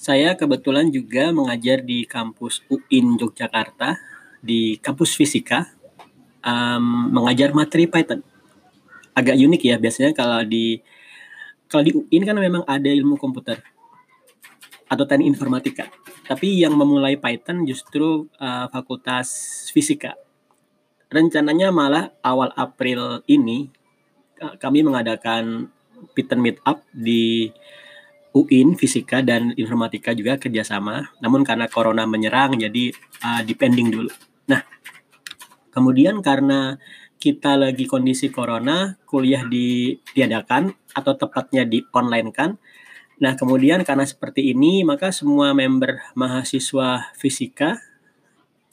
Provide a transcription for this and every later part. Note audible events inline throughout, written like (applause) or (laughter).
Saya kebetulan juga mengajar di kampus UIN Yogyakarta, di kampus fisika, um, mengajar materi Python. Agak unik ya, biasanya kalau di kalau di UIN kan memang ada ilmu komputer atau teknik informatika. Tapi yang memulai Python justru uh, fakultas fisika. Rencananya malah awal April ini kami mengadakan Python Meetup di UIN fisika dan informatika juga kerjasama. Namun karena corona menyerang jadi uh, depending dulu. Nah, kemudian karena kita lagi kondisi corona, kuliah ditiadakan atau tepatnya di online kan. Nah, kemudian karena seperti ini, maka semua member mahasiswa fisika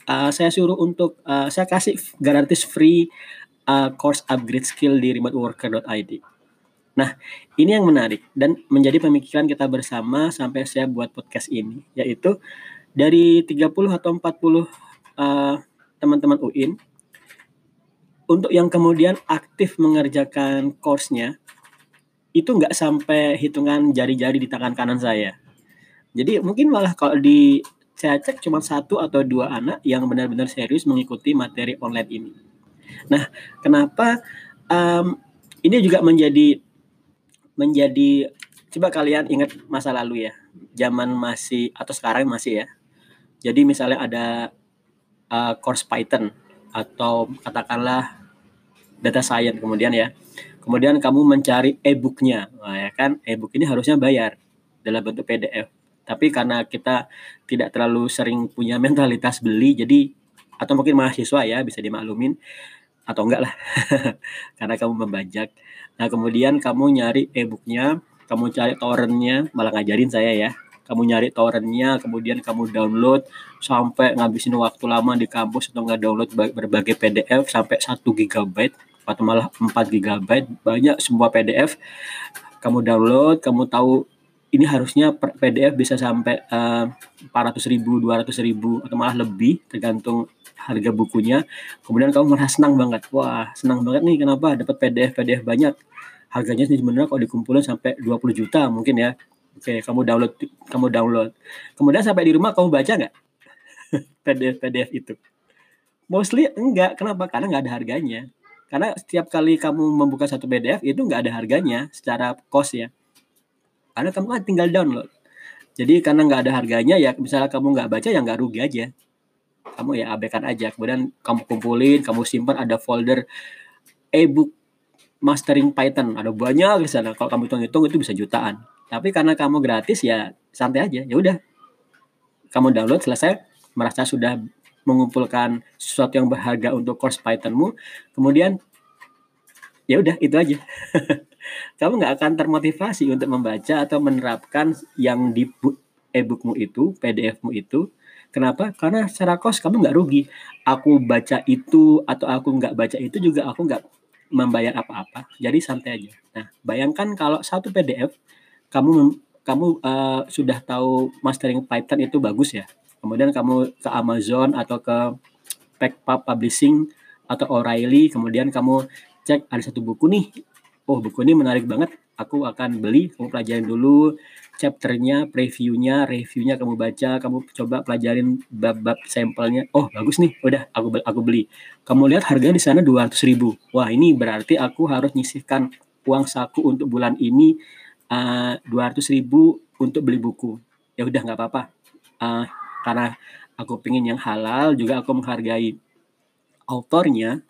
uh, saya suruh untuk uh, saya kasih gratis free uh, course upgrade skill di remoteworker.id. Nah, ini yang menarik dan menjadi pemikiran kita bersama sampai saya buat podcast ini, yaitu dari 30 atau 40 uh, teman-teman UIN untuk yang kemudian aktif mengerjakan course-nya itu nggak sampai hitungan jari-jari di tangan kanan saya. Jadi mungkin malah kalau di saya cek cuma satu atau dua anak yang benar-benar serius mengikuti materi online ini. Nah, kenapa um, ini juga menjadi menjadi coba kalian ingat masa lalu ya zaman masih atau sekarang masih ya. Jadi misalnya ada uh, course Python atau katakanlah data science kemudian ya. Kemudian kamu mencari e-booknya. Nah, ya kan e-book ini harusnya bayar dalam bentuk PDF tapi karena kita tidak terlalu sering punya (laughs) mentalitas beli jadi atau mungkin mahasiswa ya bisa dimaklumin atau enggak lah. (laughs) Karena kamu membajak nah kemudian kamu nyari e-booknya kamu cari torrentnya malah ngajarin saya ya kamu nyari torrentnya kemudian kamu download sampai ngabisin waktu lama di kampus untuk nggak download berbagai PDF sampai 1 GB atau malah 4 GB banyak semua PDF kamu download kamu tahu ini harusnya PDF bisa sampai uh, 400 ribu, 200 ribu atau malah lebih tergantung harga bukunya. Kemudian kamu merasa senang banget. Wah, senang banget nih kenapa dapat PDF PDF banyak. Harganya sih sebenarnya kalau dikumpulin sampai 20 juta mungkin ya. Oke, kamu download kamu download. Kemudian sampai di rumah kamu baca nggak (laughs) PDF PDF itu? Mostly enggak. Kenapa? Karena nggak ada harganya. Karena setiap kali kamu membuka satu PDF itu nggak ada harganya secara cost ya karena kamu kan tinggal download jadi karena nggak ada harganya ya misalnya kamu nggak baca ya nggak rugi aja kamu ya abaikan aja kemudian kamu kumpulin kamu simpan ada folder ebook mastering Python. Ada banyak di sana. Kalau kamu hitung-hitung itu bisa jutaan. Tapi karena kamu gratis ya santai aja. Ya udah. Kamu download selesai. Merasa sudah mengumpulkan sesuatu yang berharga untuk course Pythonmu kemudian ya udah itu aja. (laughs) Kamu nggak akan termotivasi untuk membaca atau menerapkan yang di e-bookmu itu PDF-mu itu. Kenapa? Karena secara kos kamu nggak rugi. Aku baca itu atau aku nggak baca itu juga aku nggak membayar apa-apa jadi santai aja. Nah bayangkan kalau satu PDF kamu kamu uh, sudah tahu mastering Python itu bagus ya? Kemudian kamu ke Amazon atau ke Packpub Publishing atau O'Reilly kemudian kamu cek ada satu buku nih. Oh buku ini menarik banget aku akan beli kamu pelajarin dulu chapternya previewnya reviewnya kamu baca kamu coba pelajarin bab-bab sampelnya. Oh bagus nih udah aku aku beli. Kamu lihat harganya di sana dua ratus ribu. Wah ini berarti aku harus nyisihkan uang saku untuk bulan ini eh, dua ratus ribu untuk beli buku. Ya udah nggak apa-apa. Uh, karena aku pengen yang halal juga aku menghargai autornya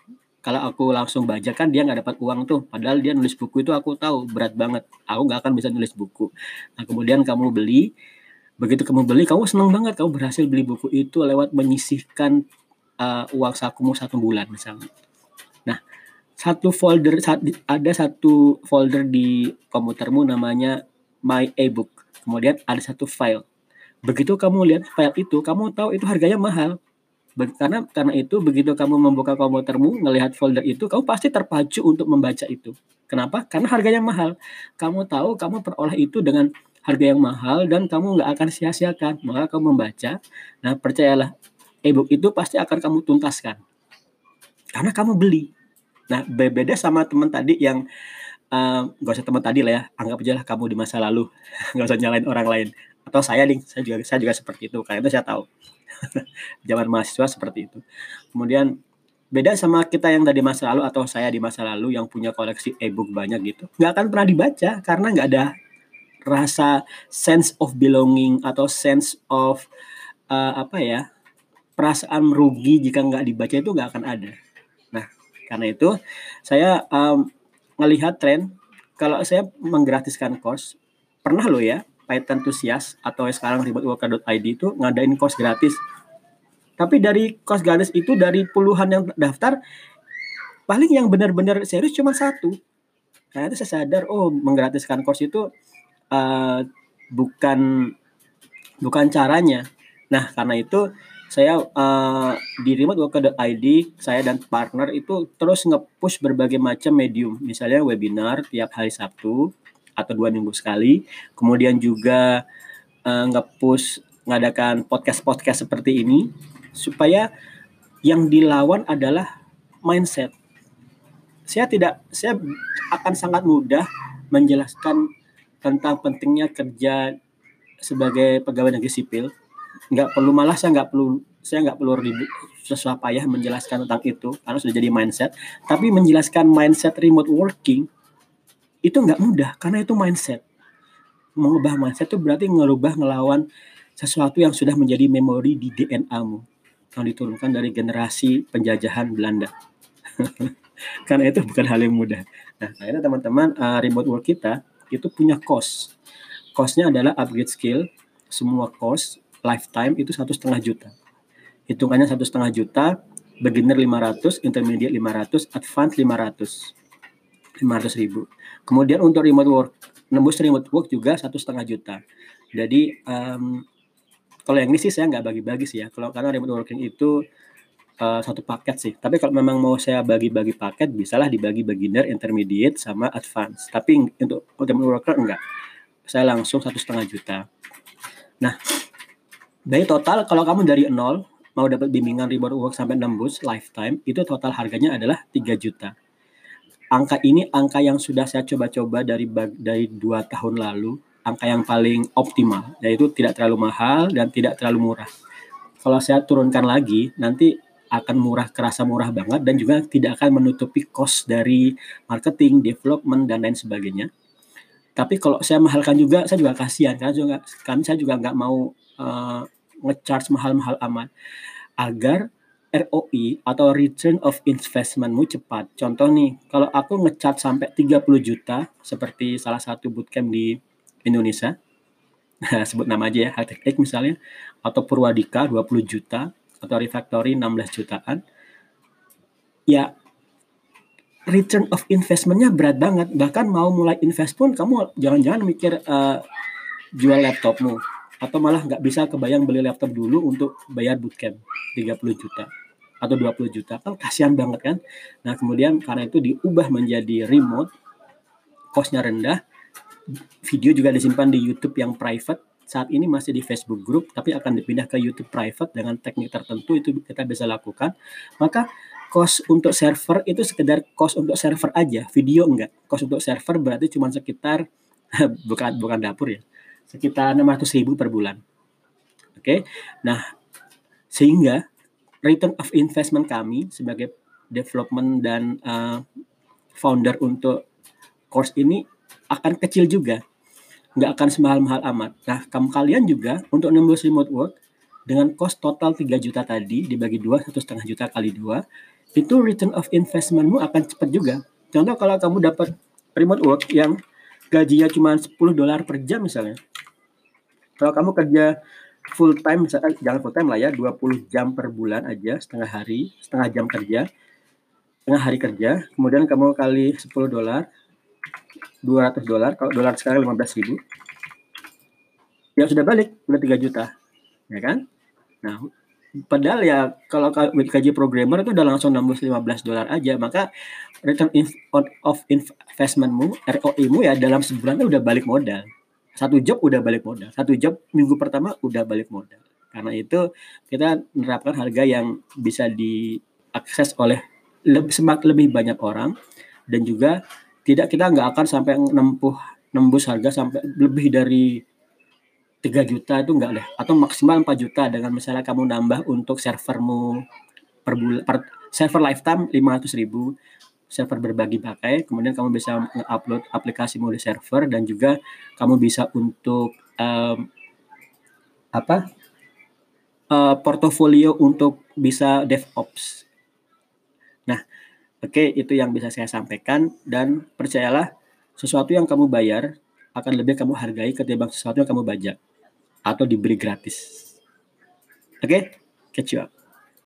kalau aku langsung baca kan dia nggak dapat uang tuh. Padahal dia nulis buku itu aku tahu berat banget. Aku nggak akan bisa nulis buku. Nah kemudian kamu beli. Begitu kamu beli kamu senang banget. Kamu berhasil beli buku itu lewat menyisihkan uh, uang sakumu satu bulan misalnya. Nah satu folder ada satu folder di komputermu namanya my ebook. Kemudian ada satu file. Begitu kamu lihat file itu kamu tahu itu harganya mahal karena karena itu begitu kamu membuka komputermu ngelihat folder itu kamu pasti terpacu untuk membaca itu. Kenapa? Karena harganya mahal. Kamu tahu kamu peroleh itu dengan harga yang mahal dan kamu nggak akan sia-siakan. Maka kamu membaca. Nah percayalah ebook itu pasti akan kamu tuntaskan. Karena kamu beli. Nah berbeda sama teman tadi yang uh, gak usah teman tadi lah ya anggap aja lah kamu di masa lalu. (laughs) Nggak usah nyalain orang lain atau saya nih saya juga saya juga seperti itu. Karena itu saya tahu. (laughs) Zaman mahasiswa seperti itu. Kemudian beda sama kita yang dari masa lalu atau saya di masa lalu yang punya koleksi e-book banyak gitu nggak akan pernah dibaca karena nggak ada rasa sense of belonging atau sense of uh, apa ya perasaan rugi jika nggak dibaca itu nggak akan ada. Nah karena itu saya um, melihat tren. Kalau saya menggratiskan course pernah lo ya Python Enthusiast atau sekarang remoteworker.id itu ngadain course gratis. Tapi dari course gratis itu dari puluhan yang daftar paling yang benar-benar serius cuma satu. Karena itu saya sadar oh menggratiskan course itu uh, bukan bukan caranya. Nah karena itu saya uh, di remoteworker.id saya dan partner itu terus nge-push berbagai macam medium. Misalnya webinar tiap hari Sabtu atau dua minggu sekali. Kemudian juga uh, nge-push ngadakan podcast-podcast seperti ini supaya yang dilawan adalah mindset. Saya tidak saya akan sangat mudah menjelaskan tentang pentingnya kerja sebagai pegawai negeri sipil. Nggak perlu malah saya nggak perlu saya nggak perlu ribut sesuatu payah menjelaskan tentang itu karena sudah jadi mindset. Tapi menjelaskan mindset remote working itu nggak mudah karena itu mindset. Mengubah mindset itu berarti ngerubah ngelawan sesuatu yang sudah menjadi memori di DNA-mu yang diturunkan dari generasi penjajahan Belanda. (laughs) Karena itu bukan hal yang mudah. Nah akhirnya teman-teman uh, remote work kita itu punya cost. Costnya adalah upgrade skill. Semua cost lifetime itu satu setengah juta. Hitungannya satu setengah juta, beginner 500, intermediate 500, advance 500, 500 ribu. Kemudian untuk remote work, nembus remote work juga satu setengah juta. Jadi um, kalau yang ini sih saya nggak bagi-bagi sih ya. Kalau karena remote working itu uh, satu paket sih. Tapi kalau memang mau saya bagi-bagi paket, bisalah dibagi beginner, intermediate, sama advance. Tapi untuk remote worker enggak. Saya langsung satu setengah juta. Nah, dari total kalau kamu dari nol mau dapat bimbingan reward work sampai nembus lifetime itu total harganya adalah 3 juta. Angka ini angka yang sudah saya coba-coba dari dari dua tahun lalu, angka yang paling optimal, yaitu tidak terlalu mahal dan tidak terlalu murah. Kalau saya turunkan lagi, nanti akan murah kerasa murah banget dan juga tidak akan menutupi cost dari marketing, development dan lain sebagainya. Tapi kalau saya mahalkan juga, saya juga kasihan karena juga kan saya juga nggak mau uh, ngecharge mahal-mahal amat agar ROI atau return of investmentmu cepat. Contoh nih, kalau aku ngecharge sampai 30 juta seperti salah satu bootcamp di Indonesia, (laughs) sebut nama aja ya, Hightech misalnya, atau Purwadika 20 juta, atau Refactory 16 jutaan, ya return of investmentnya berat banget. Bahkan mau mulai invest pun kamu jangan-jangan mikir uh, jual laptopmu atau malah nggak bisa kebayang beli laptop dulu untuk bayar bootcamp 30 juta atau 20 juta. Kan kasihan banget kan? Nah kemudian karena itu diubah menjadi remote costnya rendah video juga disimpan di YouTube yang private. Saat ini masih di Facebook group tapi akan dipindah ke YouTube private dengan teknik tertentu itu kita bisa lakukan. Maka cost untuk server itu sekedar cost untuk server aja video enggak. Cost untuk server berarti cuma sekitar (laughs) bukan bukan dapur ya sekitar 600 ribu per bulan. Oke, okay? nah sehingga return of investment kami sebagai development dan uh, founder untuk course ini akan kecil juga, nggak akan semahal-mahal amat. Nah, kamu kalian juga untuk nembus remote work dengan cost total 3 juta tadi dibagi dua satu setengah juta kali dua itu return of investmentmu akan cepat juga. Contoh kalau kamu dapat remote work yang gajinya cuma 10 dolar per jam misalnya, kalau kamu kerja full time misalkan jangan full time lah ya 20 jam per bulan aja setengah hari setengah jam kerja setengah hari kerja kemudian kamu kali 10 dolar 200 dolar kalau dolar sekarang 15 ribu ya sudah balik udah 3 juta ya kan? Nah padahal ya kalau gaji programmer itu udah langsung nembus 15 dolar aja maka return of investmentmu ROI-mu ya dalam sebulan itu udah balik modal satu job udah balik modal. Satu job minggu pertama udah balik modal. Karena itu kita menerapkan harga yang bisa diakses oleh lebih semakin lebih banyak orang. Dan juga tidak kita nggak akan sampai nempuh nembus harga sampai lebih dari 3 juta itu enggak deh. Atau maksimal 4 juta dengan misalnya kamu nambah untuk servermu per bulan per server lifetime 500 ribu server berbagi pakai kemudian kamu bisa upload aplikasi di server dan juga kamu bisa untuk um, apa uh, portofolio untuk bisa DevOps nah oke okay, itu yang bisa saya sampaikan dan percayalah sesuatu yang kamu bayar akan lebih kamu hargai ketimbang sesuatu yang kamu bajak atau diberi gratis. Oke, okay? catch you up.